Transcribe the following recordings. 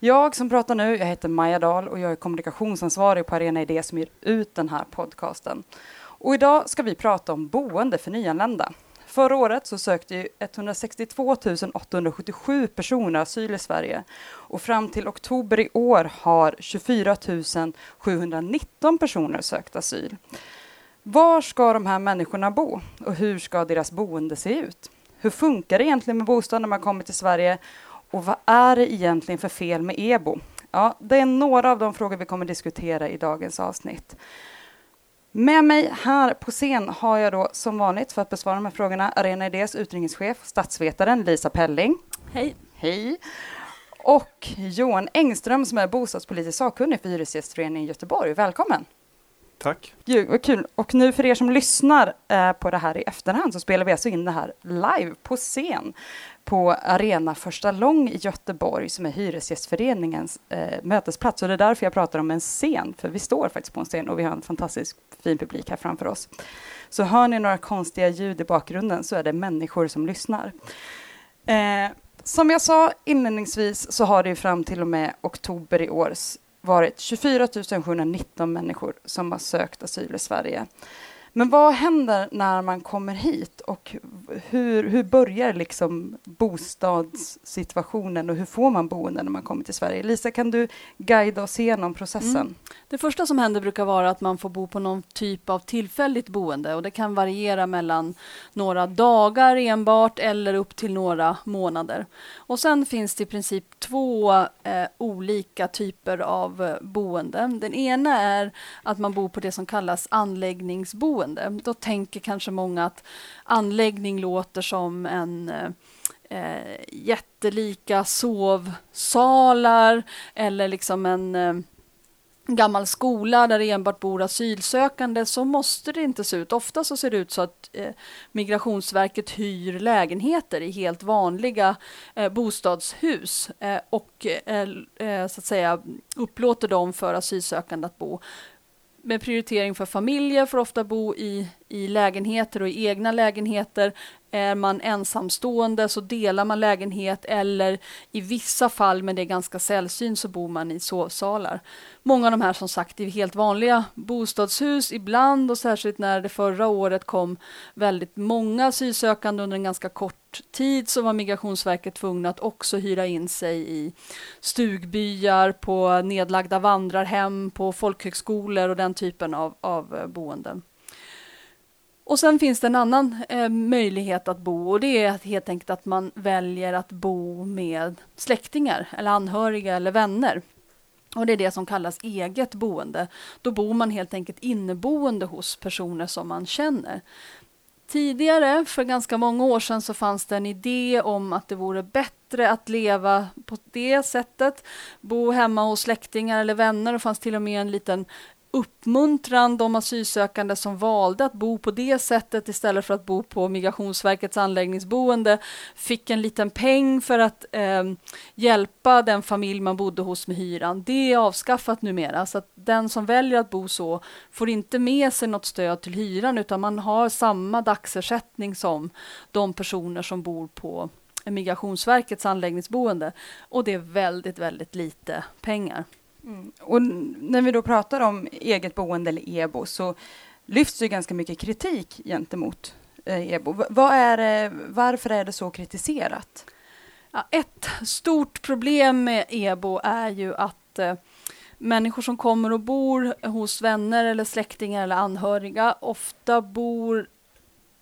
Jag som pratar nu, jag heter Maja Dahl och jag är kommunikationsansvarig på Arena Idé som ger ut den här podcasten. Och idag ska vi prata om boende för nyanlända. Förra året så sökte ju 162 877 personer asyl i Sverige och fram till oktober i år har 24 719 personer sökt asyl. Var ska de här människorna bo och hur ska deras boende se ut? Hur funkar det egentligen med bostad när man kommer till Sverige och vad är det egentligen för fel med EBO? Ja, det är några av de frågor vi kommer diskutera i dagens avsnitt. Med mig här på scen har jag då som vanligt för att besvara de här frågorna Arena Idés utredningschef, statsvetaren Lisa Pelling. Hej. Hej. Och Johan Engström som är bostadspolitisk sakkunnig för Hyresgästföreningen Göteborg. Välkommen! Tack. Ju, vad kul. Och nu för er som lyssnar eh, på det här i efterhand så spelar vi alltså in det här live på scen på Arena Första Lång i Göteborg som är Hyresgästföreningens eh, mötesplats. Och det är därför jag pratar om en scen, för vi står faktiskt på en scen och vi har en fantastisk fin publik här framför oss. Så hör ni några konstiga ljud i bakgrunden så är det människor som lyssnar. Eh, som jag sa inledningsvis så har det ju fram till och med oktober i år varit 24 719 människor som har sökt asyl i Sverige. Men vad händer när man kommer hit och hur, hur börjar liksom bostadssituationen och hur får man boende när man kommer till Sverige? Lisa, kan du guida oss igenom processen? Mm. Det första som händer brukar vara att man får bo på någon typ av tillfälligt boende och det kan variera mellan några dagar enbart eller upp till några månader. Och sen finns det i princip två eh, olika typer av boenden. boende. Den ena är att man bor på det som kallas anläggningsboende. Då tänker kanske många att anläggning låter som en eh, jättelika sovsalar eller liksom en eh, gammal skola där det enbart bor asylsökande så måste det inte se ut. Ofta så ser det ut så att eh, Migrationsverket hyr lägenheter i helt vanliga eh, bostadshus eh, och eh, eh så att säga upplåter dem för asylsökande att bo. Med prioritering för familjer får ofta bo i, i lägenheter och i egna lägenheter är man ensamstående så delar man lägenhet eller i vissa fall, men det är ganska sällsynt, så bor man i sovsalar. Många av de här som sagt är helt vanliga bostadshus ibland och särskilt när det förra året kom väldigt många asylsökande under en ganska kort tid så var Migrationsverket tvungna att också hyra in sig i stugbyar, på nedlagda vandrarhem, på folkhögskolor och den typen av, av eh, boenden. Och sen finns det en annan eh, möjlighet att bo och det är helt enkelt att man väljer att bo med släktingar eller anhöriga eller vänner. Och det är det som kallas eget boende. Då bor man helt enkelt inneboende hos personer som man känner. Tidigare, för ganska många år sedan, så fanns det en idé om att det vore bättre att leva på det sättet. Bo hemma hos släktingar eller vänner. Det fanns till och med en liten uppmuntran de asylsökande som valde att bo på det sättet istället för att bo på Migrationsverkets anläggningsboende fick en liten peng för att eh, hjälpa den familj man bodde hos med hyran. Det är avskaffat numera så att den som väljer att bo så får inte med sig något stöd till hyran utan man har samma dagsersättning som de personer som bor på Migrationsverkets anläggningsboende och det är väldigt, väldigt lite pengar. Mm. Och när vi då pratar om eget boende eller EBO så lyfts det ganska mycket kritik gentemot eh, EBO. Vad är varför är det så kritiserat? Ja, ett stort problem med EBO är ju att eh, människor som kommer och bor hos vänner eller släktingar eller anhöriga ofta bor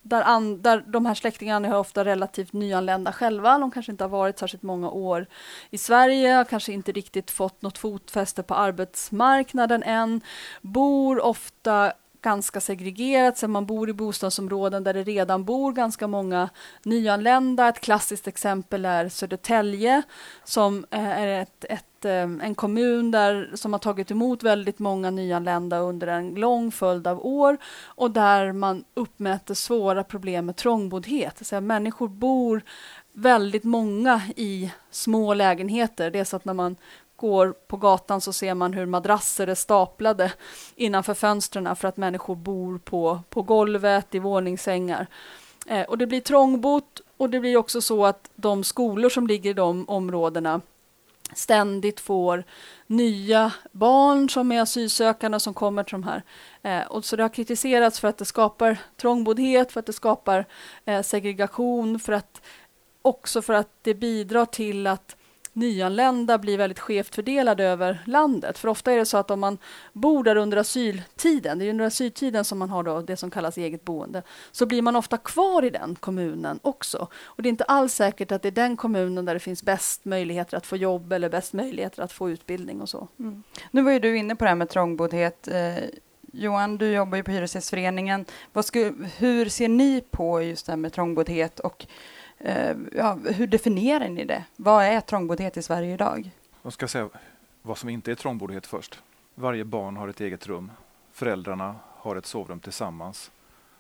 där, an, där de här släktingarna är ofta relativt nyanlända själva. De kanske inte har varit särskilt många år i Sverige, har kanske inte riktigt fått något fotfäste på arbetsmarknaden än, bor ofta ganska segregerat, så man bor i bostadsområden där det redan bor ganska många nyanlända. Ett klassiskt exempel är Södertälje som eh, är ett, ett, eh, en kommun där, som har tagit emot väldigt många nyanlända under en lång följd av år och där man uppmäter svåra problem med trångboddhet. Så människor bor väldigt många i små lägenheter. Det är så att när man går på gatan så ser man hur madrasser är staplade innanför fönstren för att människor bor på, på golvet i våningssängar. Eh, och det blir trångbott och det blir också så att de skolor som ligger i de områdena ständigt får nya barn som är asylsökande som kommer till de här. Eh, och så det har kritiserats för att det skapar trångboddhet, för att det skapar eh, segregation, för att också för att det bidrar till att nyanlända blir väldigt skevt fördelade över landet. För ofta är det så att om man bor där under asyltiden, det är under asyltiden som man har då det som kallas eget boende, så blir man ofta kvar i den kommunen också. Och det är inte alls säkert att det är den kommunen där det finns bäst möjligheter att få jobb eller bäst möjligheter att få utbildning och så. Mm. Nu var ju du inne på det här med trångboddhet. Eh, Johan, du jobbar ju på Hyresgästföreningen. hur ser ni på just det här med trångboddhet och ja, hur definierar ni det? Vad är trångboddhet i Sverige idag? Jag ska säga vad som inte är trångboddhet först. Varje barn har ett eget rum. Föräldrarna har ett sovrum tillsammans.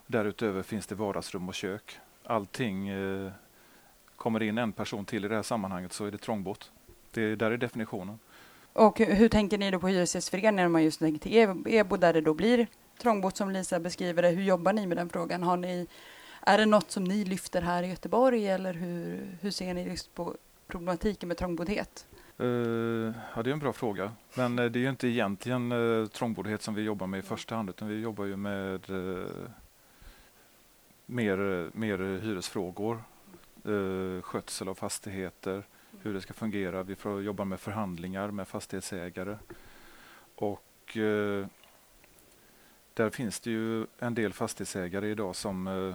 Därutöver finns det vardagsrum och kök. Allting eh, kommer in en person till i det här sammanhanget så är det trångbott. Det där är definitionen. Och hur tänker ni då på Hyresgästföreningen när man just tänker till EBO där det då blir trångbott som Lisa beskriver det? Hur jobbar ni med den frågan? Har ni är det något som ni lyfter här i Göteborg eller hur, hur ser ni just på problematiken med trångboddhet? Uh, ja, det är en bra fråga. Men uh, det är ju inte egentligen uh, trångboddhet som vi jobbar med i första hand utan vi jobbar ju med uh, mer, mer hyresfrågor, uh, skötsel av fastigheter, hur det ska fungera. Vi får jobba med förhandlingar med fastighetsägare. Och där finns det ju en del fastighetsägare idag som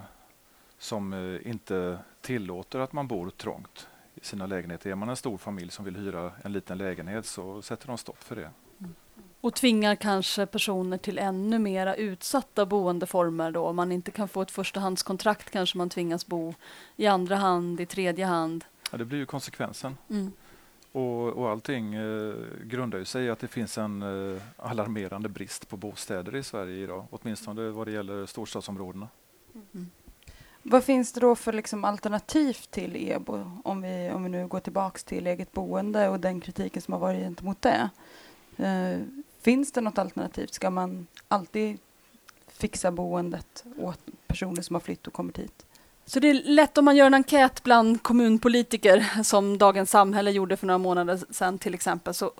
som eh, inte tillåter att man bor trångt i sina lägenheter. Är man en stor familj som vill hyra en liten lägenhet så sätter de stopp för det. Mm. Och tvingar kanske personer till ännu mera utsatta boendeformer då. Om man inte kan få ett förstahandskontrakt kanske man tvingas bo i andra hand, i tredje hand. Ja, det blir ju konsekvensen. Mm. Och, och allting eh, grundar ju sig i att det finns en eh, alarmerande brist på bostäder i Sverige idag, åtminstone vad det gäller storstadsområdena. Mm. Vad finns det då för liksom alternativ till EBO om vi, om vi nu går tillbaka till eget boende och den kritiken som har varit gentemot det? Eh, finns det något alternativ? Ska man alltid fixa boendet åt personer som har flytt och kommit hit? Så det är lätt om man gör en enkät bland kommunpolitiker som Dagens Samhälle gjorde för några månader sedan till exempel så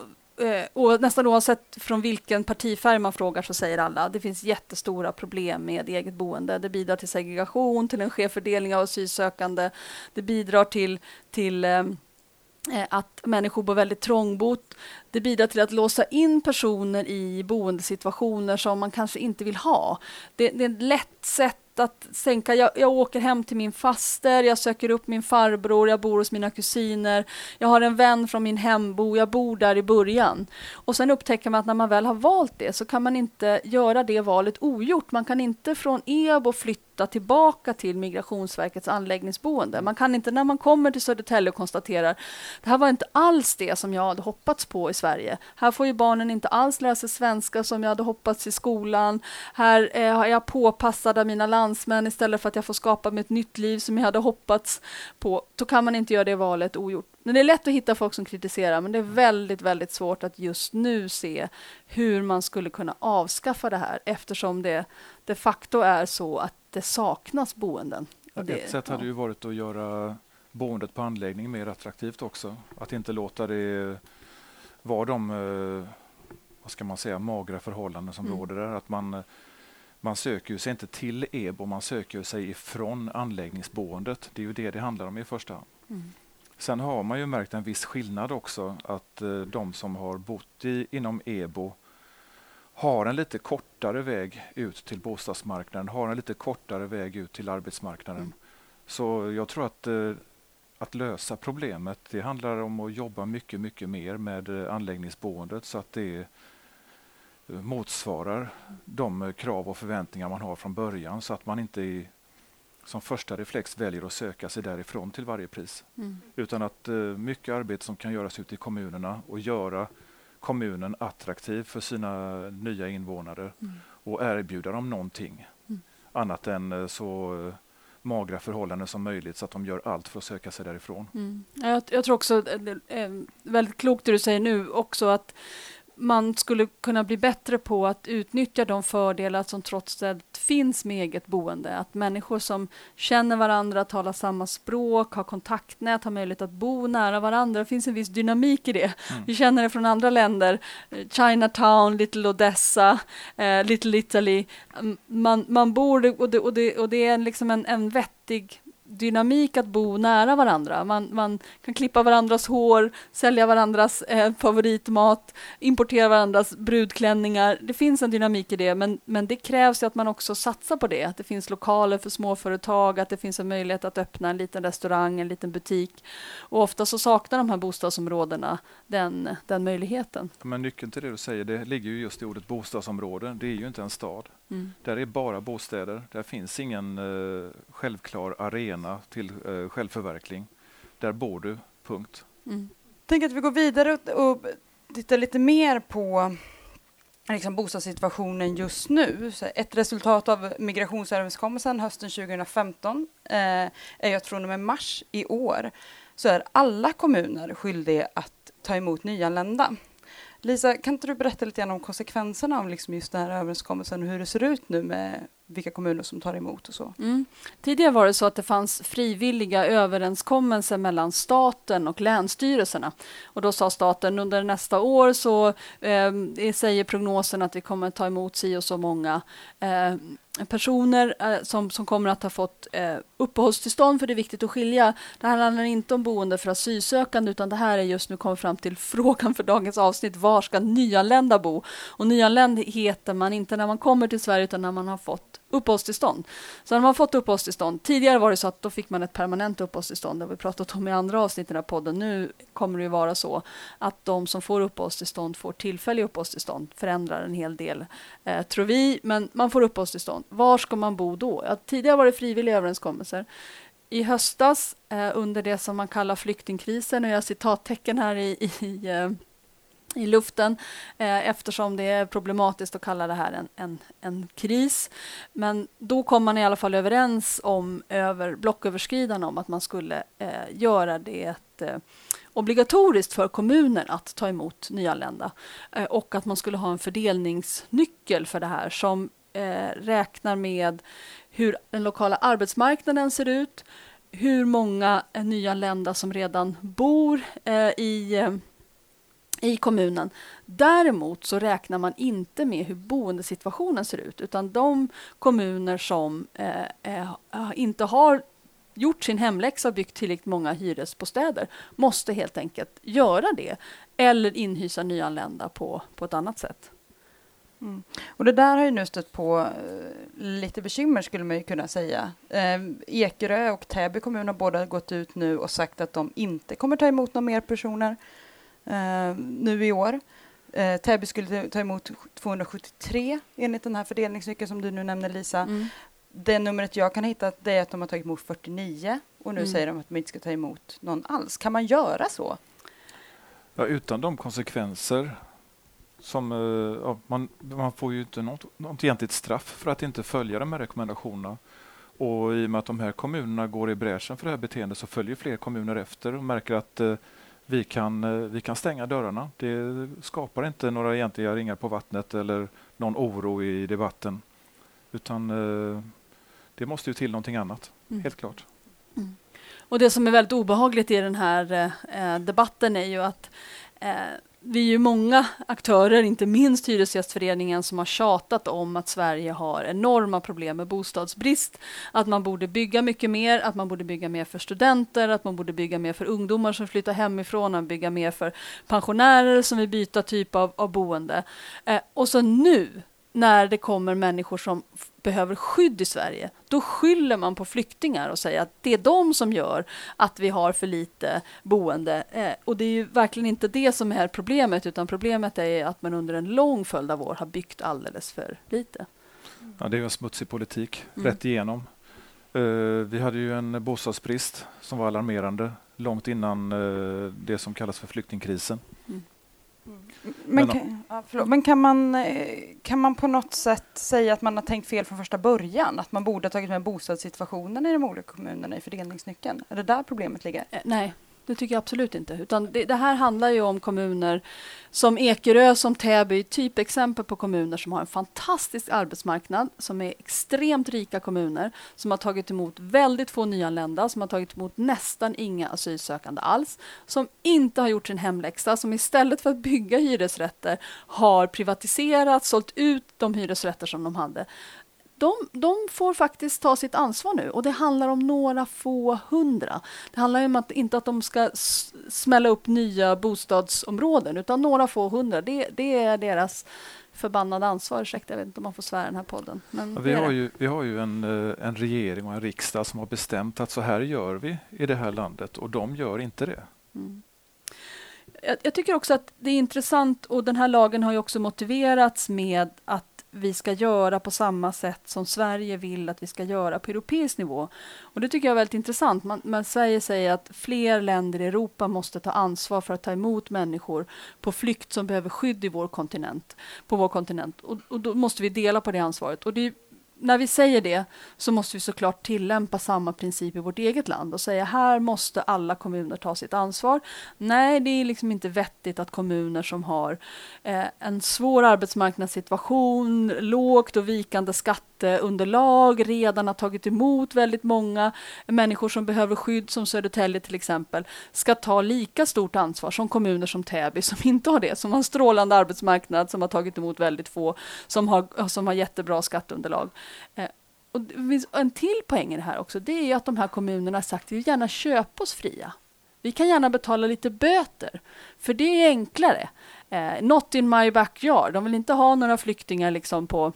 Eh, och nästan oavsett från vilken partifärg man frågar så säger alla att det finns jättestora problem med eget boende. Det bidrar till segregation, till en skev fördelning av asylsökande. Det bidrar till, till eh, eh, att människor bor väldigt trångbott. Det bidrar till att låsa in personer i boendesituationer som man kanske inte vill ha. Det, det är ett lätt sätt att sänka. Jag, jag, åker hem till min faster, jag söker upp min farbror, jag bor hos mina kusiner, jag har en vän från min hembo, jag bor där i början. Och sen upptäcker man att när man väl har valt det så kan man inte göra det valet ogjort. Man kan inte från EBO flytta flytta tillbaka till Migrationsverkets anläggningsboende. Man kan inte när man kommer till Södertälje och konstaterar det här var inte alls det som jag hade hoppats på i Sverige. Här får ju barnen inte alls lära sig svenska som jag hade hoppats i skolan. Här eh, är jag påpassad av mina landsmän istället för att jag får skapa mig ett nytt liv som jag hade hoppats på. Då kan man inte göra det valet ogjort. Men det är lätt att hitta folk som kritiserar, men det är väldigt, väldigt svårt att just nu se hur man skulle kunna avskaffa det här eftersom det de facto är så att det saknas boenden. Ja, det, Ett sätt hade ju varit att göra boendet på anläggning mer attraktivt också. Att inte låta det vara de eh, vad ska man säga, magra förhållanden som mm. råder där. Att man, man söker sig inte till EBO, man söker sig ifrån anläggningsboendet. Det är ju det det handlar om i första hand. Mm. Sen har man ju märkt en viss skillnad också att eh, de som har bott i, inom EBO har en lite kortare väg ut till bostadsmarknaden, har en lite kortare väg ut till arbetsmarknaden. Mm. Så jag tror att eh, att lösa problemet, det handlar om att jobba mycket, mycket mer med eh, anläggningsboendet så att det motsvarar de krav och förväntningar man har från början så att man inte i, som första reflex väljer att söka sig därifrån till varje pris. Mm. Utan att mycket arbete som kan göras ute i kommunerna och göra kommunen attraktiv för sina nya invånare mm. och erbjuda dem någonting mm. annat än eh, så eh, magra förhållanden som möjligt så att de gör allt för att söka sig därifrån. Mm. Jag, jag, tror också det är väldigt klokt det du säger nu också att man skulle kunna bli bättre på att utnyttja de fördelar som trots allt finns med eget boende. Att människor som känner varandra, talar samma språk, har kontaktnät, har möjlighet att bo nära varandra. Det finns en viss dynamik i det. Mm. Vi känner det från andra länder. Chinatown, Little Odessa, eh, Little Italy. Man, man bor och det, och det, och det är liksom en, en vettig dynamik att bo nära varandra. Man, man kan klippa varandras hår, sälja varandras eh, favoritmat, importera varandras brudklänningar. Det finns en dynamik i det, men, men det krävs att man också satsar på det. Att det finns lokaler för småföretag, att det finns en möjlighet att öppna en liten restaurang, en liten butik. Och ofta så saknar de här bostadsområdena den, den möjligheten. Men nyckeln till det du säger, det ligger ju just i ordet bostadsområde. Det är ju inte en stad. Mm. Där är bara bostäder. Där finns ingen uh, självklar arena till uh, självförverkling. Där bor du, punkt. Mm. Tänk att vi går vidare och, och tittar lite mer på liksom bostadssituationen just nu. Så ett resultat av migrationsöverenskommelsen hösten 2015 eh, är att från och med mars i år så är alla kommuner skyldiga att ta emot nyanlända. Lisa, kan inte du berätta lite grann om konsekvenserna av liksom just den här överenskommelsen och hur det ser ut nu med vilka kommuner som tar emot och så? Mm. Tidigare var det så att det fanns frivilliga överenskommelser mellan staten och länsstyrelserna. Och då sa staten under nästa år så eh, säger prognosen att vi kommer ta emot si och så många eh, personer eh, som, som kommer att ha fått eh, uppehållstillstånd, för det är viktigt att skilja. Det här handlar inte om boende för asylsökande, utan det här är just nu kommit fram till frågan för dagens avsnitt. Var ska nyanlända bo? Och nyanländ heter man inte när man kommer till Sverige, utan när man har fått uppehållstillstånd. Så när man fått uppehållstillstånd, tidigare var det så att då fick man ett permanent uppehållstillstånd, det har vi pratat om i andra avsnitt i den här podden. Nu kommer det ju vara så att de som får uppehållstillstånd får tillfälliga uppehållstillstånd, förändrar en hel del, eh, tror vi, men man får uppehållstillstånd. Var ska man bo då? Ja, tidigare var det frivilliga överenskommelser. I höstas, eh, under det som man kallar flyktingkrisen, och jag har citattecken här i, i eh, i luften eh, eftersom det är problematiskt att kalla det här en, en, en, kris. Men då kom man i alla fall överens om över blocköverskridande om att man skulle eh, göra det eh, obligatoriskt för kommuner att ta emot nyanlända eh, och att man skulle ha en fördelningsnyckel för det här som eh, räknar med hur den lokala arbetsmarknaden ser ut, hur många eh, nyanlända som redan bor eh, i eh, i kommunen. Däremot så räknar man inte med hur boendesituationen ser ut utan de kommuner som eh, eh, inte har gjort sin hemläxa och byggt tillräckligt många hyresbostäder måste helt enkelt göra det eller inhysa nyanlända på, på ett annat sätt. Mm. Och det där har ju nu stött på eh, lite bekymmer skulle man ju kunna säga. Eh, Ekerö och Täby kommun har båda gått ut nu och sagt att de inte kommer ta emot några mer personer eh, nu i år. Eh, Täby skulle ta emot 273 enligt den här fördelningsnyckeln som du nu nämner Lisa. Mm. Det numret jag kan hitta det är att de har tagit emot 49 och nu mm. säger de att de inte ska ta emot någon alls. Kan man göra så? Ja, utan de konsekvenser som, eh, ja, man, man får ju inte något, något egentligt straff för att inte följa de här rekommendationerna. Och i och med att de här kommunerna går i bräschen för det här beteendet så följer fler kommuner efter och märker att eh, vi kan, eh, vi kan stänga dörrarna. Det skapar inte några egentliga ringar på vattnet eller någon oro i debatten. Utan eh, det måste ju till någonting annat, mm. helt klart. Mm. Och Det som är väldigt obehagligt i den här eh, debatten är ju att eh, vi är ju många aktörer, inte minst Hyresgästföreningen, som har tjatat om att Sverige har enorma problem med bostadsbrist. Att man borde bygga mycket mer, att man borde bygga mer för studenter, att man borde bygga mer för ungdomar som flyttar hemifrån, att bygga mer för pensionärer som vill byta typ av, av boende. Eh, och så nu, när det kommer människor som behöver skydd i Sverige, då skyller man på flyktingar och säger att det är de som gör att vi har för lite boende. Eh, och det är ju verkligen inte det som är problemet, utan problemet är att man under en lång följd av år har byggt alldeles för lite. Ja, det är en smutsig politik, Mm. rätt igenom. Eh, vi hade ju en bostadsbrist som var alarmerande långt innan eh, det som kallas för flyktingkrisen. Men, Men- kan, ja, men kan, man, eh, kan man på något sätt säga att man har tänkt fel från första början? Att man borde ha tagit med bostadssituationen i de olika kommunerna i fördelningsnyckeln? Är det där problemet ligger? Eh, nej, det tycker jag absolut inte. Utan det, det här handlar ju om kommuner som Ekerö, som Täby, typexempel på kommuner som har en fantastisk arbetsmarknad, som är extremt rika kommuner, som har tagit emot väldigt få nyanlända, som har tagit emot nästan inga asylsökande alls, som inte har gjort sin hemläxa, som istället för att bygga hyresrätter har privatiserat, sålt ut de hyresrätter som de hade de, de får faktiskt ta sitt ansvar nu och det handlar om några få hundra. Det handlar om att inte att de ska smälla upp nya bostadsområden utan några få hundra. Det, det är deras förbannade ansvar. Ursäkta, jag vet inte om man får svära den här podden. Men vi, har ju, vi har ju en, eh, en regering och en riksdag som har bestämt att så här gör vi i det här landet och de gör inte det. Mm. Jag, jag tycker också att det är intressant och den här lagen har ju också motiverats med att vi ska göra på samma sätt som Sverige vill att vi ska göra på europeisk nivå. Och det tycker jag är väldigt intressant. Man, men Sverige säger att fler länder i Europa måste ta ansvar för att ta emot människor på flykt som behöver skydd i vår kontinent, på vår kontinent. Och, och då måste vi dela på det ansvaret. Och det är, när vi säger det så måste vi såklart tillämpa samma princip i vårt eget land och säga här måste alla kommuner ta sitt ansvar. Nej, det är liksom inte vettigt att kommuner som har eh, en svår arbetsmarknadssituation, lågt och vikande skatteunderlag, redan har tagit emot väldigt många människor som behöver skydd, som Södertälje till exempel, ska ta lika stort ansvar som kommuner som Täby som inte har det, som har en strålande arbetsmarknad, som har tagit emot väldigt få, som har, som har jättebra skatteunderlag. Eh, och det finns en till poäng i det här också, det är ju att de här kommunerna har sagt att vi vill gärna köpa oss fria. Vi kan gärna betala lite böter, för det är enklare. Eh, not in my backyard. De vill inte ha några flyktingar liksom på,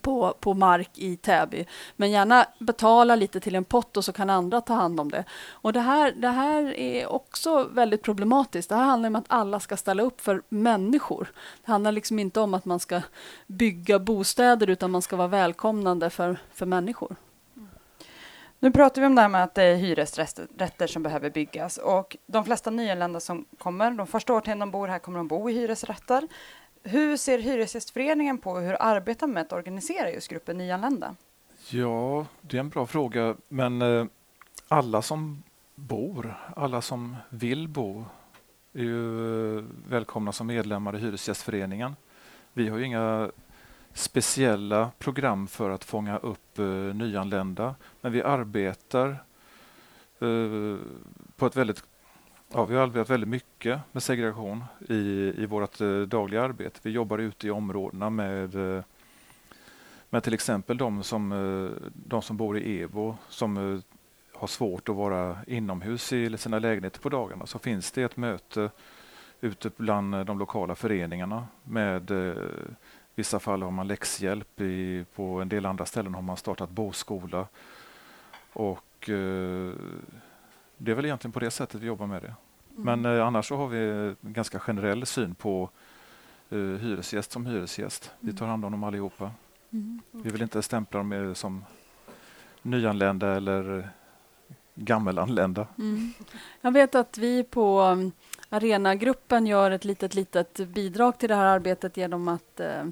på, på mark i Täby, men gärna betala lite till en pott och så kan andra ta hand om det. Och det här, det här är också väldigt problematiskt. Det här handlar om att alla ska ställa upp för människor. Det handlar liksom inte om att man ska bygga bostäder, utan man ska vara välkomnande för, för människor. Nu pratar vi om det här med att det är hyresrätter som behöver byggas och de flesta nyanlända som kommer, de första åren de bor här kommer de bo i hyresrätter. Hur ser Hyresgästföreningen på hur arbetar med att organisera just gruppen nyanlända? Ja, det är en bra fråga. Men eh, alla som bor, alla som vill bo är ju eh, välkomna som medlemmar i Hyresgästföreningen. Vi har ju inga speciella program för att fånga upp eh, nyanlända, men vi arbetar eh, på ett väldigt Ja, vi har arbetat väldigt mycket med segregation i, i vårt eh, dagliga arbete. Vi jobbar ute i områdena med eh, med till exempel de som, eh, de som bor i EBO som eh, har svårt att vara inomhus i sina lägenheter på dagarna så finns det ett möte ute bland eh, de lokala föreningarna med eh, vissa fall har man läxhjälp, i, på en del andra ställen har man startat boskola. Och det är väl egentligen på det sättet vi jobbar med det. Men eh, annars så har vi en ganska generell syn på eh, hyresgäst som hyresgäst. Vi tar hand om dem allihopa. Mm. Vi vill inte stämpla dem eh, som nyanlända eller gammelanlända. Mm. Jag vet att vi på um, Arenagruppen gör ett litet, litet bidrag till det här arbetet genom att eh,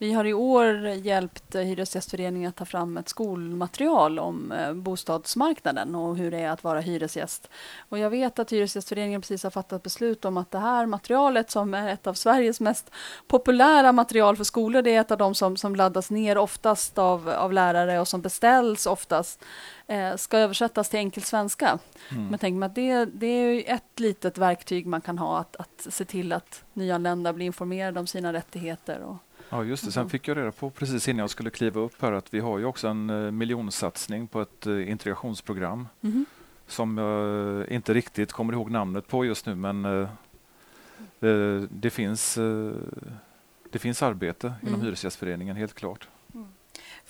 Vi har i år hjälpt Hyresgästföreningen att ta fram ett skolmaterial om eh, bostadsmarknaden och hur det är att vara hyresgäst. Och jag vet att Hyresgästföreningen precis har fattat beslut om att det här materialet som är ett av Sveriges mest populära material för skolor, det är ett av de som, som laddas ner oftast av, av lärare och som beställs oftast eh, ska översättas till enkel svenska. Mm. Men tänk mig att det, det är ett litet verktyg man kan ha att, att se till att nyanlända blir informerade om sina rättigheter. Och, Ja, just det. Sen fick jag reda på precis innan jag skulle kliva upp här att vi har ju också en uh, miljonsatsning på ett uh, integrationsprogram mm. som jag uh, inte riktigt kommer ihåg namnet på just nu, men det finns det finns arbete inom mm. Hyresgästföreningen, helt klart.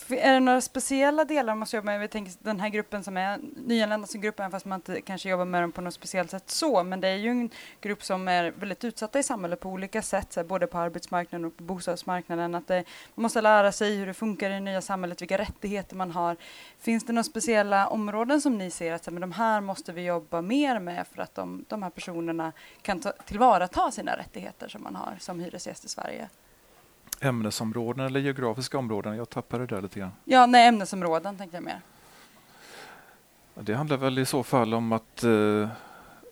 Är det några speciella delar man måste jobba med? Vi tänker den här gruppen som är nyanlända som grupp, även fast man inte kanske jobbar med dem på något speciellt sätt så, men det är ju en grupp som är väldigt utsatta i samhället på olika sätt, både på arbetsmarknaden och på bostadsmarknaden. Att det, man måste lära sig hur det funkar i det nya samhället, vilka rättigheter man har. Finns det några speciella områden som ni ser att men de här måste vi jobba mer med för att de, de här personerna kan ta, tillvarata sina rättigheter som man har som hyresgäst i Sverige? Ämnesområden eller geografiska områden? Jag tappade det där lite grann. Ja, nej, ämnesområden tänkte jag mer. Det handlar väl i så fall om att eh,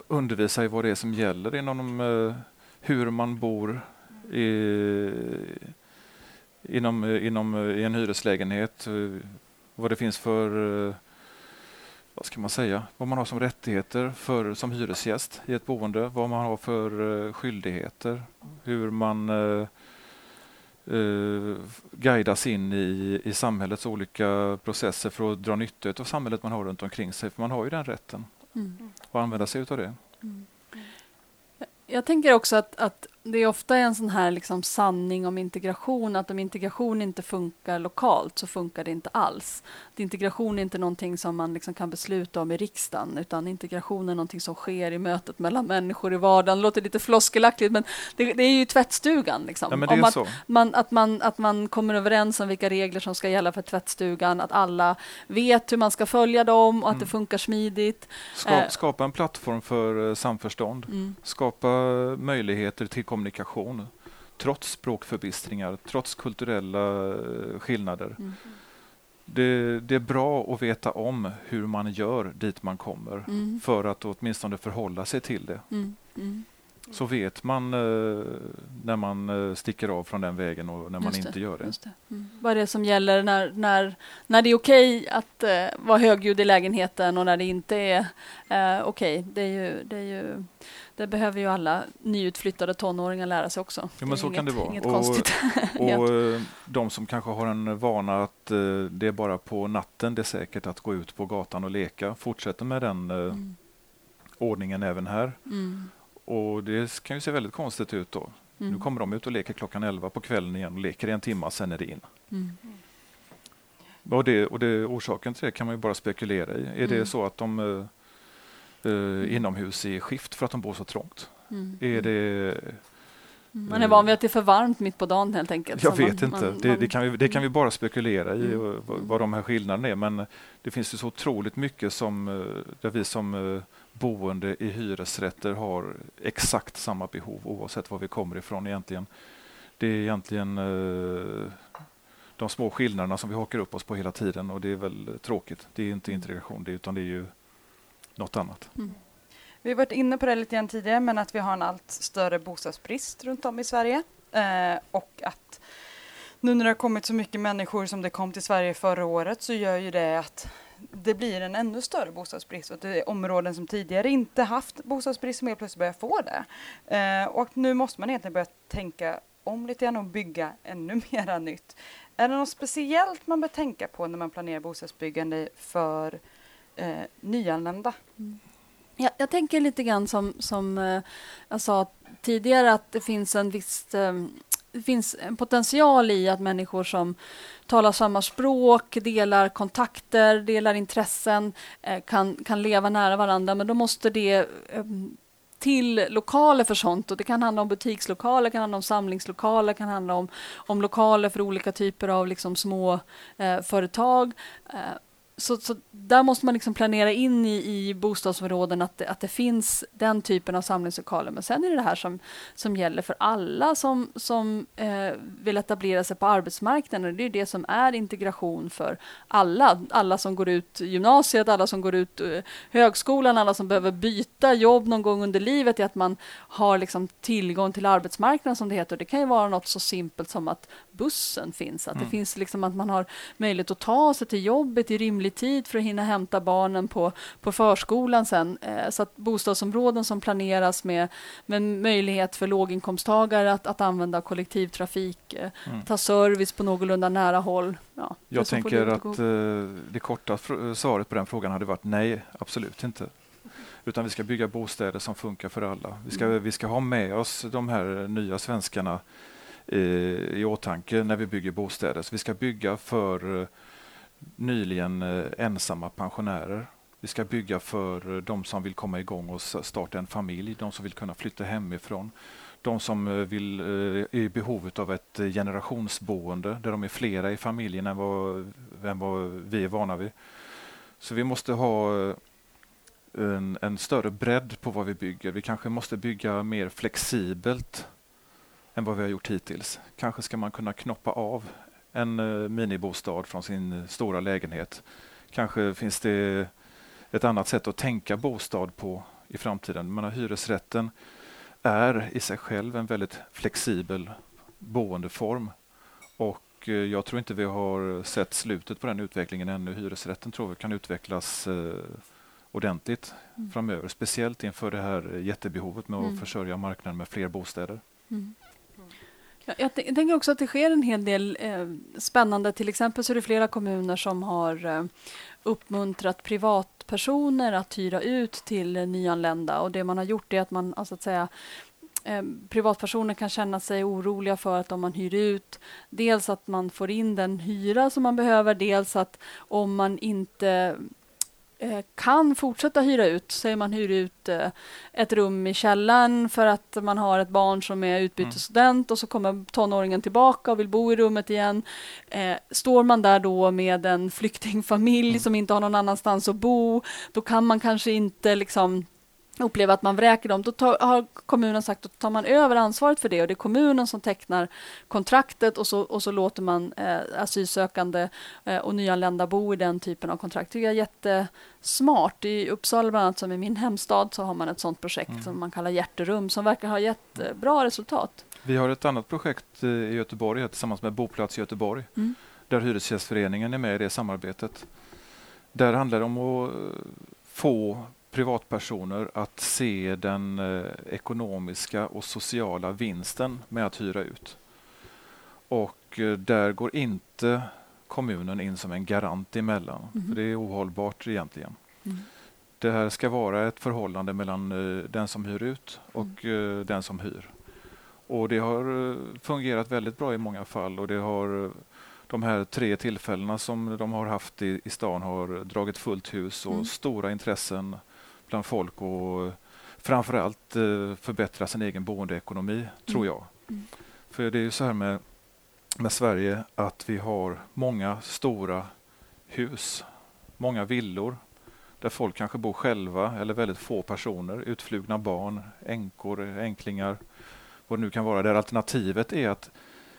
undervisa i vad det är som gäller inom eh, hur man bor i, inom, eh, inom eh, i en hyreslägenhet. Eh, vad det finns för vad ska man säga, vad man har som rättigheter för, som hyresgäst i ett boende, vad man har för skyldigheter, hur man eh, guidas in i, i samhällets olika processer för att dra nytta av samhället man har runt omkring sig. För man har ju den rätten mm. och använda sig av det. Mm. Jag tänker också att, att det är ofta en sån här liksom sanning om integration, att om integration inte funkar lokalt så funkar det inte alls. Att integration är inte någonting som man liksom kan besluta om i riksdagen, utan integration är någonting som sker i mötet mellan människor i vardagen. Det låter lite floskelaktigt, men det, det är ju tvättstugan. Liksom. Ja, om att man, att, man, att man kommer överens om vilka regler som ska gälla för tvättstugan, att alla vet hur man ska följa dem och att mm. det funkar smidigt. Ska, eh. skapa en plattform för eh, samförstånd, mm. skapa möjligheter till kommunikation trots språkförbistringar, trots kulturella eh, skillnader. Mm. Det, det, är bra att veta om hur man gör dit man kommer mm. för att åtminstone förhålla sig till det. Mm. mm. Så vet man eh, när man eh, sticker av från den vägen och när man inte det, gör det. det. Mm. Vad är det som gäller när, när, när det är okej okay att eh, vara högljudd i lägenheten och när det inte är eh, okej. Okay. Det, är ju, det, är ju, det behöver ju alla nyutflyttade tonåringar lära sig också. Ja, men så inget, kan det vara. Inget och, konstigt. och eh, de som kanske har en vana att eh, det är bara på natten det är säkert att gå ut på gatan och leka fortsätter med den mm. ordningen även här. Mm. Och det kan ju se väldigt konstigt ut då. Mm. Nu kommer de ut och leker klockan 11 på kvällen igen och leker i en timme, sen är det in. Mm. Och, det, och det, orsaken till det kan man ju bara spekulera i. Är mm. det så att de uh, inomhus i skift för att de bor så trångt? Mm. Är det Mm. Man är van vid att det är för varmt mitt på dagen helt enkelt. Jag vet man, inte. Man, det, det, kan vi, det kan vi bara spekulera i mm. vad, vad de här skillnaderna är. Men det finns ju så otroligt mycket som, eh, där vi som eh, boende i hyresrätter har exakt samma behov oavsett var vi kommer ifrån egentligen. Det är egentligen eh, de små skillnaderna som vi hakar upp oss på hela tiden och det är väl tråkigt. Det är inte integration det, utan det är ju något annat. Mm. Vi har varit inne på det lite grann tidigare, men att vi har en allt större bostadsbrist runt om i Sverige eh, och att nu när det har kommit så mycket människor som det kom till Sverige förra året så gör ju det att det blir en ännu större bostadsbrist och det är områden som tidigare inte haft bostadsbrist som helt plötsligt börjar få det. Eh, och nu måste man egentligen börja tänka om lite grann och bygga ännu mera nytt. Är det något speciellt man bör tänka på när man planerar bostadsbyggande för eh, nyanlända? Mm. Ja, jag tänker lite grann som, som eh, jag sa tidigare att det finns en viss eh, det finns en potential i att människor som talar samma språk, delar kontakter, delar intressen, eh, kan, kan leva nära varandra. Men då måste det eh, till lokaler för sånt. Och det kan handla om butikslokaler, kan handla om samlingslokaler, kan handla om, om lokaler för olika typer av liksom små eh, företag. Eh, så, så där måste man liksom planera in i, i bostadsområden att det, att det finns den typen av samlingslokaler. Men sen är det det här som, som gäller för alla som, som eh, vill etablera sig på arbetsmarknaden. Det är det som är integration för alla. Alla som går ut gymnasiet, alla som går ut eh, högskolan, alla som behöver byta jobb någon gång under livet. är att man har liksom tillgång till arbetsmarknaden som det heter. Det kan ju vara något så simpelt som att bussen finns. Att mm. det finns liksom att man har möjlighet att ta sig till jobbet i rimlig tid för att hinna hämta barnen på, på förskolan sen. Eh, så att bostadsområden som planeras med, med möjlighet för låginkomsttagare att, att använda kollektivtrafik, eh, mm. ta service på någorlunda nära håll. Ja, Jag tänker att eh, det korta svaret på den frågan hade varit nej, absolut inte utan vi ska bygga bostäder som funkar för alla. Vi ska, mm. vi ska ha med oss de här nya svenskarna i, i åtanke när vi bygger bostäder. Så vi ska bygga för nyligen eh, ensamma pensionärer. Vi ska bygga för eh, de som vill komma igång och starta en familj, de som vill kunna flytta hemifrån. De som eh, vill, är i behov av ett generationsboende där de är flera i familjen än vad, än vad vi är vana vid. Så vi måste ha en, en, större bredd på vad vi bygger. Vi kanske måste bygga mer flexibelt än vad vi har gjort hittills. Kanske ska man kunna knoppa av en eh, minibostad från sin stora lägenhet. Kanske finns det ett annat sätt att tänka bostad på i framtiden. Men hyresrätten är i sig själv en väldigt flexibel boendeform och eh, jag tror inte vi har sett slutet på den utvecklingen ännu. Hyresrätten tror vi kan utvecklas eh, ordentligt mm. framöver, speciellt inför det här jättebehovet med att mm. försörja marknaden med fler bostäder. Mm. Jag tänker också att det sker en hel del eh, spännande. Till exempel så är det flera kommuner som har eh, uppmuntrat privatpersoner att hyra ut till eh, nyanlända. Och det man har gjort är att man alltså att säga, eh, privatpersoner kan känna sig oroliga för att om man hyr ut, dels att man får in den hyra som man behöver, dels att om man inte kan fortsätta hyra ut. Säger man hyr ut eh, ett rum i källaren för att man har ett barn som är utbytesstudent mm. och så kommer tonåringen tillbaka och vill bo i rummet igen. Eh, står man där då med en flyktingfamilj mm. som inte har någon annanstans att bo, då kan man kanske inte liksom upplever att man vräker dem, då tar, har kommunen sagt att tar man över ansvaret för det och det är kommunen som tecknar kontraktet och så, och så låter man eh, asylsökande eh, och nyanlända bo i den typen av kontrakt. Det är jättesmart. I Uppsala bland annat, som är min hemstad, så har man ett sådant projekt mm. som man kallar Hjärterum som verkar ha gett eh, bra resultat. Vi har ett annat projekt eh, i Göteborg tillsammans med Boplats Göteborg mm. där Hyresgästföreningen är med i det samarbetet. Där handlar det om att få privatpersoner att se den eh, ekonomiska och sociala vinsten med att hyra ut. Och eh, där går inte kommunen in som en garant emellan. Mm. För det är ohållbart egentligen. Mm. Det här ska vara ett förhållande mellan eh, den som hyr ut och mm. den som hyr. Och det har fungerat väldigt bra i många fall och det har de här tre tillfällena som de har haft i, i stan har dragit fullt hus och mm. stora intressen bland folk och framförallt eh, förbättra sin egen boendeekonomi, mm. tror jag. Mm. För det är ju så här med, med Sverige att vi har många stora hus, många villor där folk kanske bor själva eller väldigt få personer, utflugna barn, änkor, änklingar, vad det nu kan vara. Där alternativet är att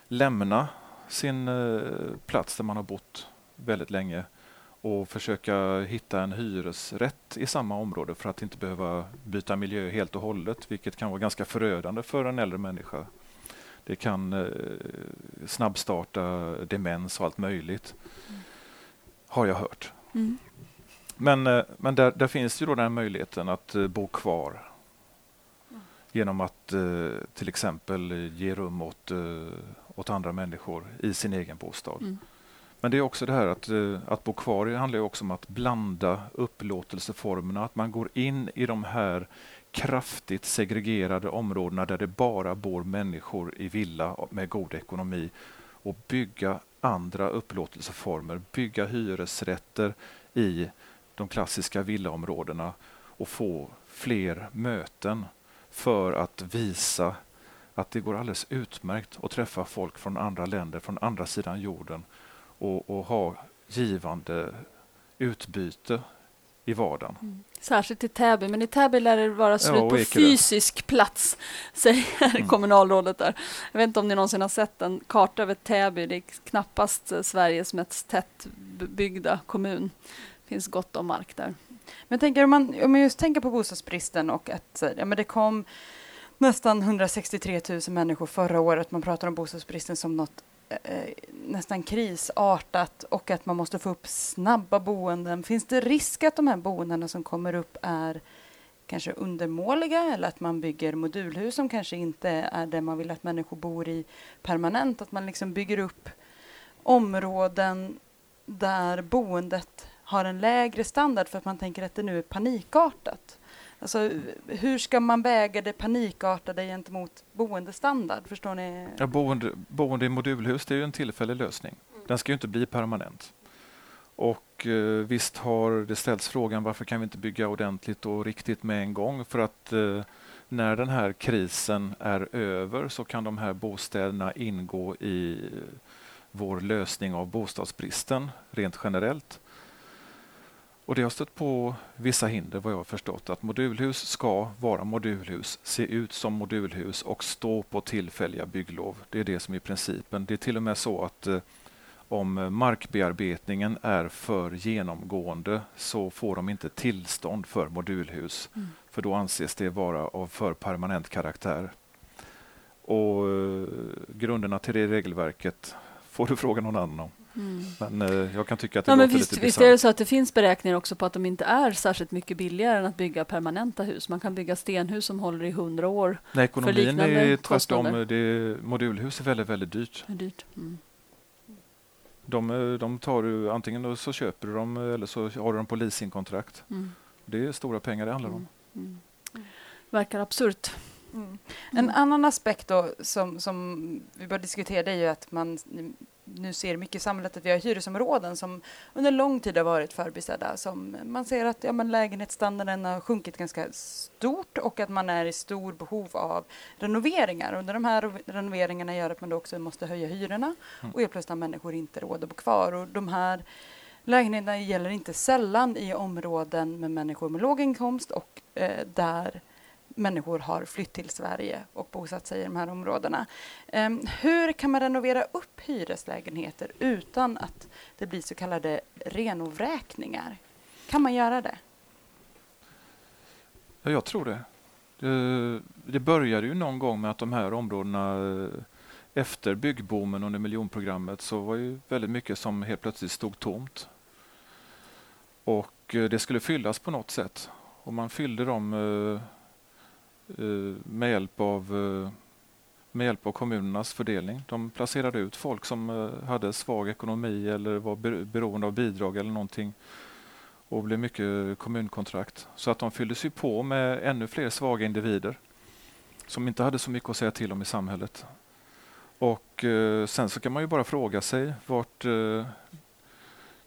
lämna sin eh, plats där man har bott väldigt länge och försöka hitta en hyresrätt i samma område för att inte behöva byta miljö helt och hållet, vilket kan vara ganska förödande för en äldre människa. Det kan eh, snabbstarta demens och allt möjligt, mm. har jag hört. Mm. Men, eh, men där, där, finns ju då den möjligheten att eh, bo kvar genom att eh, till exempel ge rum åt, eh, åt andra människor i sin egen bostad. Men det är också det här att, eh, att bo kvar det handlar också om att blanda upplåtelseformerna, att man går in i de här kraftigt segregerade områdena där det bara bor människor i villa med god ekonomi och bygga andra upplåtelseformer, bygga hyresrätter i de klassiska villaområdena och få fler möten för att visa att det går alldeles utmärkt att träffa folk från andra länder, från andra sidan jorden och, och ha givande utbyte i vardagen. Mm. Särskilt i Täby, men i Täby lär det vara slut Ja, på fysisk plats, säger Mm. kommunalrådet där. Jag vet inte om ni någonsin har sett en karta över Täby. Det är knappast Sveriges mest tättbyggda kommun. Det finns gott om mark där. Men tänker om man, om man just tänker på bostadsbristen och att ja, men det kom nästan 163 000 människor förra året. Man pratar om bostadsbristen som något eh, nästan krisartat och att man måste få upp snabba boenden. Finns det risk att de här boendena som kommer upp är kanske undermåliga eller att man bygger modulhus som kanske inte är det man vill att människor bor i permanent? Att man liksom bygger upp områden där boendet har en lägre standard för att man tänker att det nu är panikartat. Alltså, hur ska man väga det panikartade gentemot boendestandard? Förstår ni? Ja, boende, boende i modulhus det är ju en tillfällig lösning. Den ska ju inte bli permanent. Och eh, visst har det ställts frågan varför kan vi inte bygga ordentligt och riktigt med en gång? För att eh, när den här krisen är över så kan de här bostäderna ingå i eh, vår lösning av bostadsbristen rent generellt. Och det har stött på vissa hinder vad jag har förstått. Att modulhus ska vara modulhus, se ut som modulhus och stå på tillfälliga bygglov. Det är det som är principen. Det är till och med så att eh, om markbearbetningen är för genomgående så får de inte tillstånd för modulhus. Mm. För då anses det vara av för permanent karaktär. Och eh, grunderna till det regelverket får du fråga någon annan om. Mm. Men eh, jag kan tycka att det Ja, men låter visst, lite visst är det så att det finns beräkningar också på att de inte är särskilt mycket billigare än att bygga permanenta hus. Man kan bygga stenhus som håller i hundra år. Nej, ekonomin liknande är tvärtom. Det, modulhus är väldigt, väldigt dyrt. Det är dyrt. Mm. De, eh, de tar du, antingen då så köper du dem eller så har du dem på leasingkontrakt. Mm. Det är stora pengar det handlar om. Mm. Mm. Verkar absurt. Mm. En annan aspekt då som, som vi bör diskutera det är ju att man nu ser mycket i samhället att vi har hyresområden som under lång tid har varit förbisedda. Som man ser att ja, men lägenhetsstandarden har sjunkit ganska stort och att man är i stor behov av renoveringar. Under de här renoveringarna gör att man då också måste höja hyrorna Mm. och helt plötsligt har människor inte råd att bo kvar. Och de här lägenheterna gäller inte sällan i områden med människor med låg inkomst och eh, där människor har flytt till Sverige och bosatt sig i de här områdena. Ehm, hur kan man renovera upp hyreslägenheter utan att det blir så kallade renovräkningar? Kan man göra det? Ja, jag tror det. det. Började ju någon gång med att de här områdena eh, efter byggboomen under miljonprogrammet så var ju väldigt mycket som helt plötsligt stod tomt. Och eh, det skulle fyllas på något sätt. Och man fyllde dem eh, Eh, med hjälp av eh, med hjälp av kommunernas fördelning. De placerade ut folk som eh, hade svag ekonomi eller var beroende av bidrag eller någonting och blev mycket kommunkontrakt. Så att de fylldes ju på med ännu fler svaga individer som inte hade så mycket att säga till om i samhället. Och eh, sen så kan man ju bara fråga sig vart eh,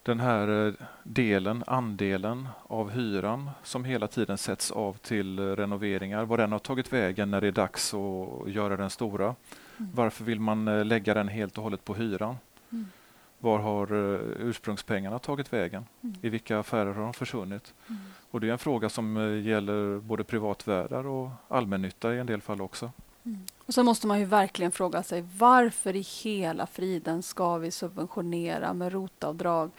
den här eh, delen, andelen av hyran som hela tiden sätts av till eh, renoveringar, var den har tagit vägen när det är dags att göra den stora. Mm. Varför vill man eh, lägga den helt och hållet på hyran? Mm. Var har ursprungspengarna tagit vägen? Mm. I vilka affärer har de försvunnit? Mm. Och det är en fråga som gäller både privatvärdar och allmännytta i en del fall också. Och så måste man ju verkligen fråga sig varför i hela friden ska vi subventionera med rotavdrag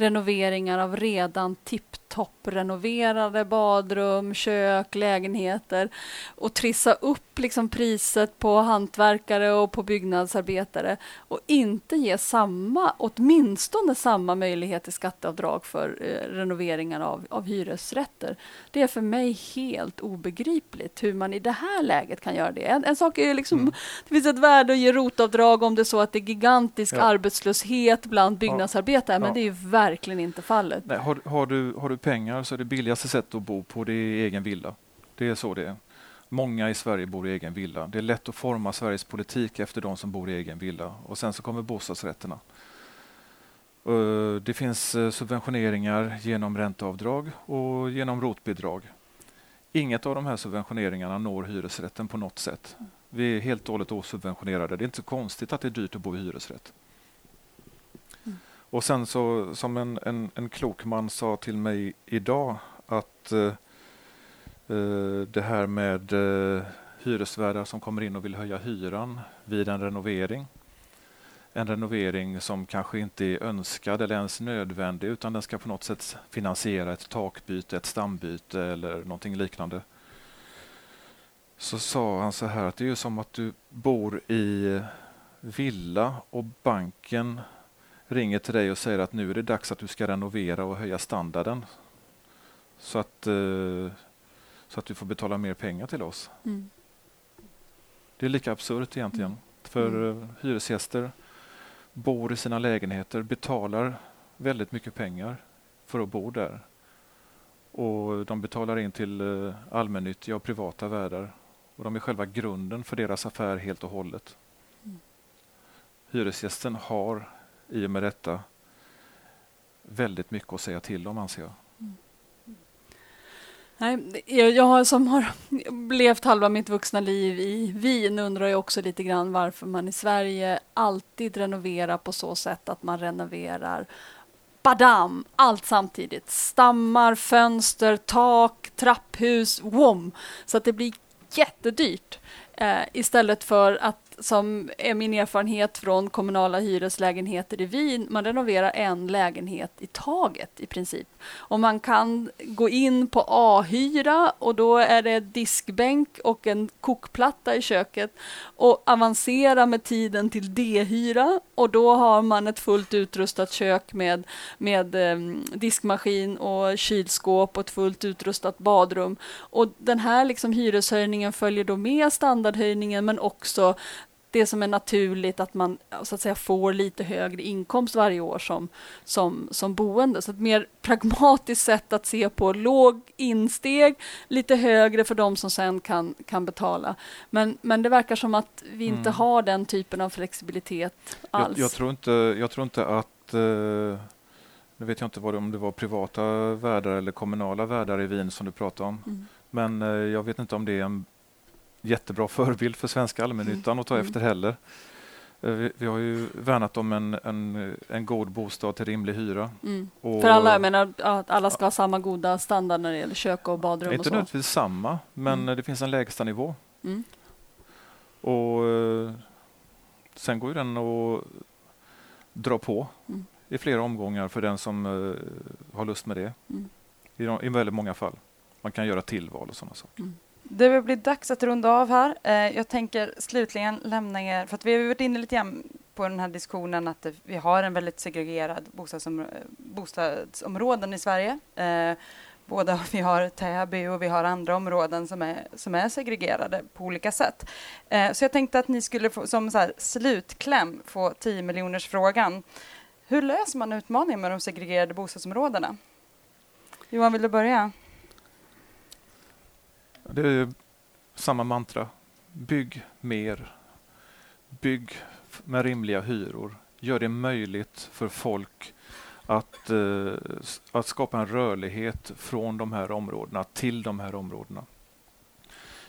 renoveringar av redan tipptopp renoverade badrum, kök, lägenheter och trissa upp liksom priset på hantverkare och på byggnadsarbetare och inte ge samma, åtminstone samma möjlighet till skatteavdrag för eh, renoveringar av, av hyresrätter. Det är för mig helt obegripligt hur man i det här läget kan göra det. En, en sak är liksom, Mm. det finns ett värde att ge rotavdrag om det är så att det är gigantisk Ja. arbetslöshet bland byggnadsarbetare, men det är verkligen inte fallet. Nej, har, har, du, har du pengar så är det billigaste sättet att bo på det är egen villa. Det är så det är. Många i Sverige bor i egen villa. Det är lätt att forma Sveriges politik efter de som bor i egen villa. Och sen så kommer bostadsrätterna. Eh, Det finns eh, subventioneringar genom ränteavdrag och genom rotbidrag. Inget av de här subventioneringarna når hyresrätten på något sätt. Vi är helt och hållet osubventionerade. Det är inte så konstigt att det är dyrt att bo i hyresrätt. Mm. Och sen så som en, en, en klok man sa till mig idag att eh, eh det här med eh, hyresvärdar som kommer in och vill höja hyran vid en renovering. En renovering som kanske inte är önskad eller ens nödvändig utan den ska på något sätt finansiera ett takbyte, ett stambyte eller någonting liknande. Så sa han så här att det är som att du bor i villa och banken ringer till dig och säger att nu är det dags att du ska renovera och höja standarden. Så att, eh, så att du får betala mer pengar till oss. Mm. Det är lika absurt egentligen. Mm. För mm. hyresgäster bor i sina lägenheter, betalar väldigt mycket pengar för att bo där. Och De betalar in till eh, allmännyttiga och privata värdar. Och De är själva grunden för deras affär helt och hållet. Mm. Hyresgästen har i och med detta väldigt mycket att säga till om, anser jag. Nej, jag som har levt halva mitt vuxna liv i Wien undrar jag också lite grann varför man i Sverige alltid renoverar på så sätt att man renoverar badam, allt samtidigt. Stammar, fönster, tak, trapphus, wom. Så att det blir jättedyrt. Eh, istället för att som är min erfarenhet från kommunala hyreslägenheter i Wien. Man renoverar en lägenhet i taget i princip. Och man kan gå in på A-hyra och då är det diskbänk och en kokplatta i köket och avancera med tiden till D-hyra och då har man ett fullt utrustat kök med, med eh, diskmaskin och kylskåp och ett fullt utrustat badrum. Och den här liksom hyreshöjningen följer då med standardhöjningen men också det som är naturligt att man så att säga, får lite högre inkomst varje år som, som, som boende. Så ett mer pragmatiskt sätt att se på låg insteg, lite högre för de som sen kan, kan betala. Men, men det verkar som att vi inte mm. har den typen av flexibilitet alls. Jag, jag tror, inte, jag tror inte att eh... Nu vet jag inte vad det, om det var privata värdar eller kommunala värdar i Wien som du pratade om. Mm. Men eh, jag vet inte om det är en jättebra förebild för svenska allmännyttan att ta mm. efter heller. Eh, vi, vi, har ju värnat om en, en, en god bostad till rimlig hyra. Mm. Och, för alla, jag menar att alla ska ha samma goda standard när det gäller kök och badrum? Inte nödvändigtvis samma, men mm. det finns en lägsta nivå. Mm. Och eh, Sen går ju den att dra på mm. i flera omgångar för den som uh, har lust med det. Mm. I, I väldigt många fall. Man kan göra tillval och sådana saker. Det Det blir dags att runda av här. Eh, jag tänker slutligen lämna er, för att vi har varit inne lite grann på den här diskussionen att vi har en väldigt segregerad bostadsom, bostadsområden i Sverige. Eh, både vi har Täby och vi har andra områden som är, som är segregerade på olika sätt. Eh, så jag tänkte att ni skulle få, som så här, slutkläm få 10 miljoners frågan. Hur löser man utmaningen med de segregerade bostadsområdena? Johan, vill du börja? Det är samma mantra. Bygg mer. Bygg med rimliga hyror. Gör det möjligt för folk att, eh, att skapa en rörlighet från de här områdena till de här områdena.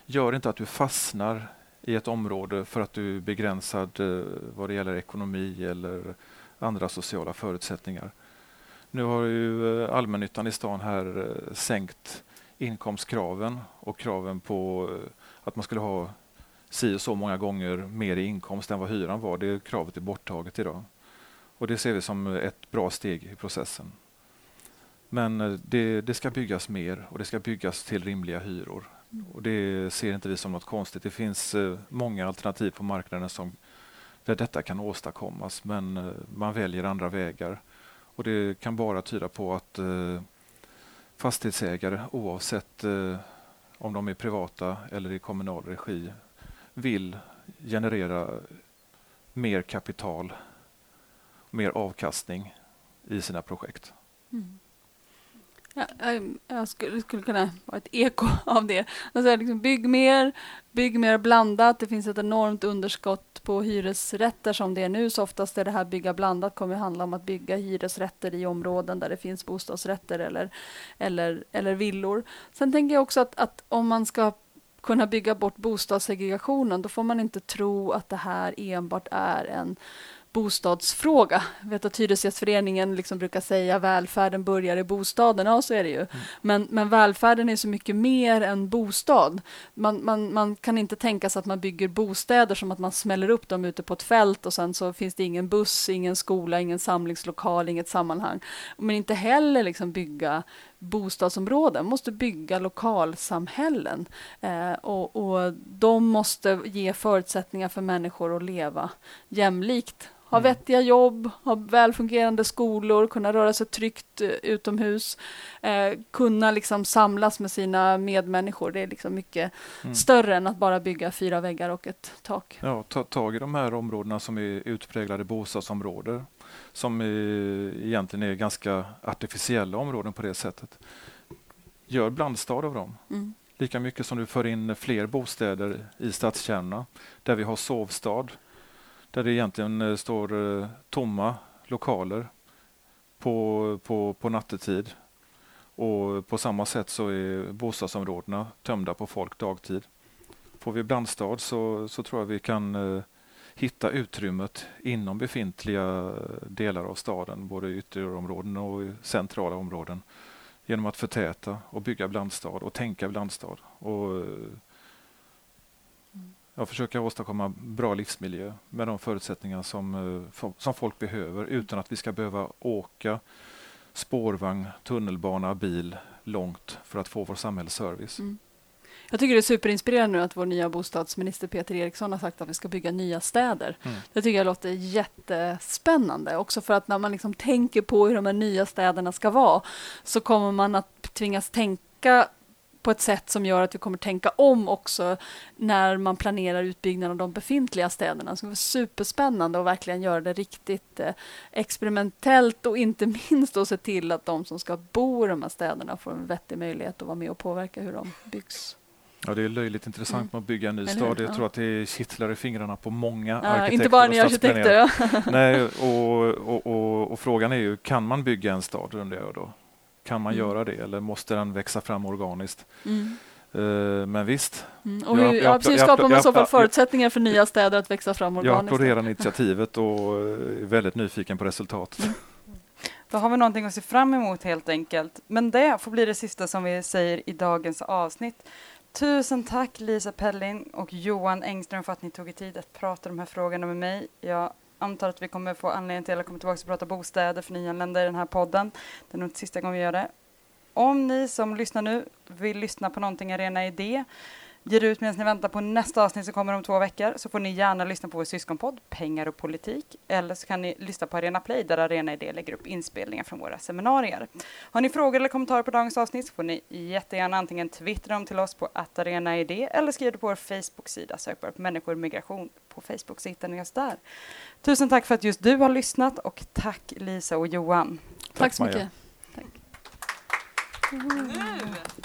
Gör inte att du fastnar i ett område för att du är begränsad eh, vad det gäller ekonomi eller andra sociala förutsättningar. Nu har ju eh, allmännyttan i stan här eh, sänkt inkomstkraven och kraven på eh, att man skulle ha si och så många gånger mer i inkomst än vad hyran var. Det kravet är borttaget idag. Och det ser vi som ett bra steg i processen. Men eh, det, det ska byggas mer och det ska byggas till rimliga hyror. Och Det ser inte vi som något konstigt. Det finns eh, många alternativ på marknaden som, där detta kan åstadkommas men man väljer andra vägar. Och Det kan bara tyda på att fastighetsägare oavsett eh, om de är privata eller i kommunal regi vill generera mer kapital, mer avkastning i sina projekt. Mm. Ja, jag skulle, skulle kunna vara ett eko av det. Alltså liksom bygg mer, bygg mer blandat. Det finns ett enormt underskott på hyresrätter som det är nu. Så oftast är det här bygga blandat kommer att handla om att bygga hyresrätter i områden där det finns bostadsrätter eller, eller, eller villor. Sen tänker jag också att, att om man ska kunna bygga bort bostadssegregationen, då får man inte tro att det här enbart är en bostadsfråga. Jag vet att Hyresgästföreningen liksom brukar säga välfärden börjar i bostaden. Ja, så är det ju. Mm. Men, men välfärden är så mycket mer än bostad. Man, man, man kan inte tänka sig att man bygger bostäder som att man smäller upp dem ute på ett fält och sen så finns det ingen buss, ingen skola, ingen samlingslokal, inget sammanhang. Men inte heller liksom bygga bostadsområden, måste bygga lokalsamhällen. Eh, och, och de måste ge förutsättningar för människor att leva jämlikt ha mm. vettiga jobb, ha välfungerande skolor, kunna röra sig tryggt eh, utomhus, eh, kunna liksom samlas med sina medmänniskor. Det är liksom mycket mm. större än att bara bygga fyra väggar och ett tak. Ja, ta tag i de här områdena som är utpräglade bostadsområden som egentligen är ganska artificiella områden på det sättet. Gör blandstad av dem. Mm. Lika mycket som du för in fler bostäder i stadskärnorna där vi har sovstad där det egentligen eh, står eh, tomma lokaler på, på, på nattetid. Och på samma sätt så är bostadsområdena tömda på folk dagtid. Får vi blandstad så, så tror jag vi kan eh, hitta utrymmet inom befintliga delar av staden, både ytterområden och centrala områden, genom att förtäta och bygga blandstad och tänka blandstad. Och ja, försöka åstadkomma bra livsmiljö med de förutsättningar som, eh, som folk behöver utan att vi ska behöva åka spårvagn, tunnelbana, bil långt för att få vår samhällsservice. Mm. Jag tycker det är superinspirerande nu att vår nya bostadsminister Peter Eriksson har sagt att vi ska bygga nya städer. Mm. Det tycker jag låter jättespännande. Också för att när man liksom tänker på hur de här nya städerna ska vara så kommer man att tvingas tänka på ett sätt som gör att vi kommer tänka om också när man planerar utbyggnaden av de befintliga städerna. Det ska vara superspännande och verkligen göra det riktigt eh, experimentellt och inte minst då se till att de som ska bo i de här städerna får en vettig möjlighet att vara med och påverka hur de byggs. Ja, det är löjligt intressant mm. med att bygga en ny stad. Jag tror att det kittlar i fingrarna på många ja, arkitekter Inte bara ni arkitekter. Ja. Nej, och, och, och, och, frågan är ju, kan man bygga en stad, undrar jag då? Kan man mm. göra det eller måste den växa fram organiskt? Mm. Uh, men visst. Mm. Och hur, jag, jag, jag, skapar man i så fall förutsättningar för nya städer att växa fram organiskt? Jag applåderar initiativet och är väldigt nyfiken på resultatet. Mm. Då har vi någonting att se fram emot helt enkelt. Men det får bli det sista som vi säger i dagens avsnitt. Tusen tack Lisa Pellin och Johan Engström för att ni tog er tid att prata de här frågorna med mig. Jag antar att vi kommer få anledning till att komma tillbaka och prata bostäder för nyanlända i den här podden. Det är nog inte sista gången vi gör det. Om ni som lyssnar nu vill lyssna på någonting Arena Idé ger ut medan ni väntar på nästa avsnitt som kommer om två veckor så får ni gärna lyssna på vår syskonpodd Pengar och politik eller så kan ni lyssna på Arena Play där Arena Idé lägger upp inspelningar från våra seminarier. Har ni frågor eller kommentarer på dagens avsnitt så får ni jättegärna antingen twittra dem till oss på arenaidé eller skriva på vår Facebook-sida. Sök bara på människor och migration på Facebook så hittar ni oss där. Tusen tack för att just du har lyssnat och tack Lisa och Johan. Tack, tack så mycket. Tack.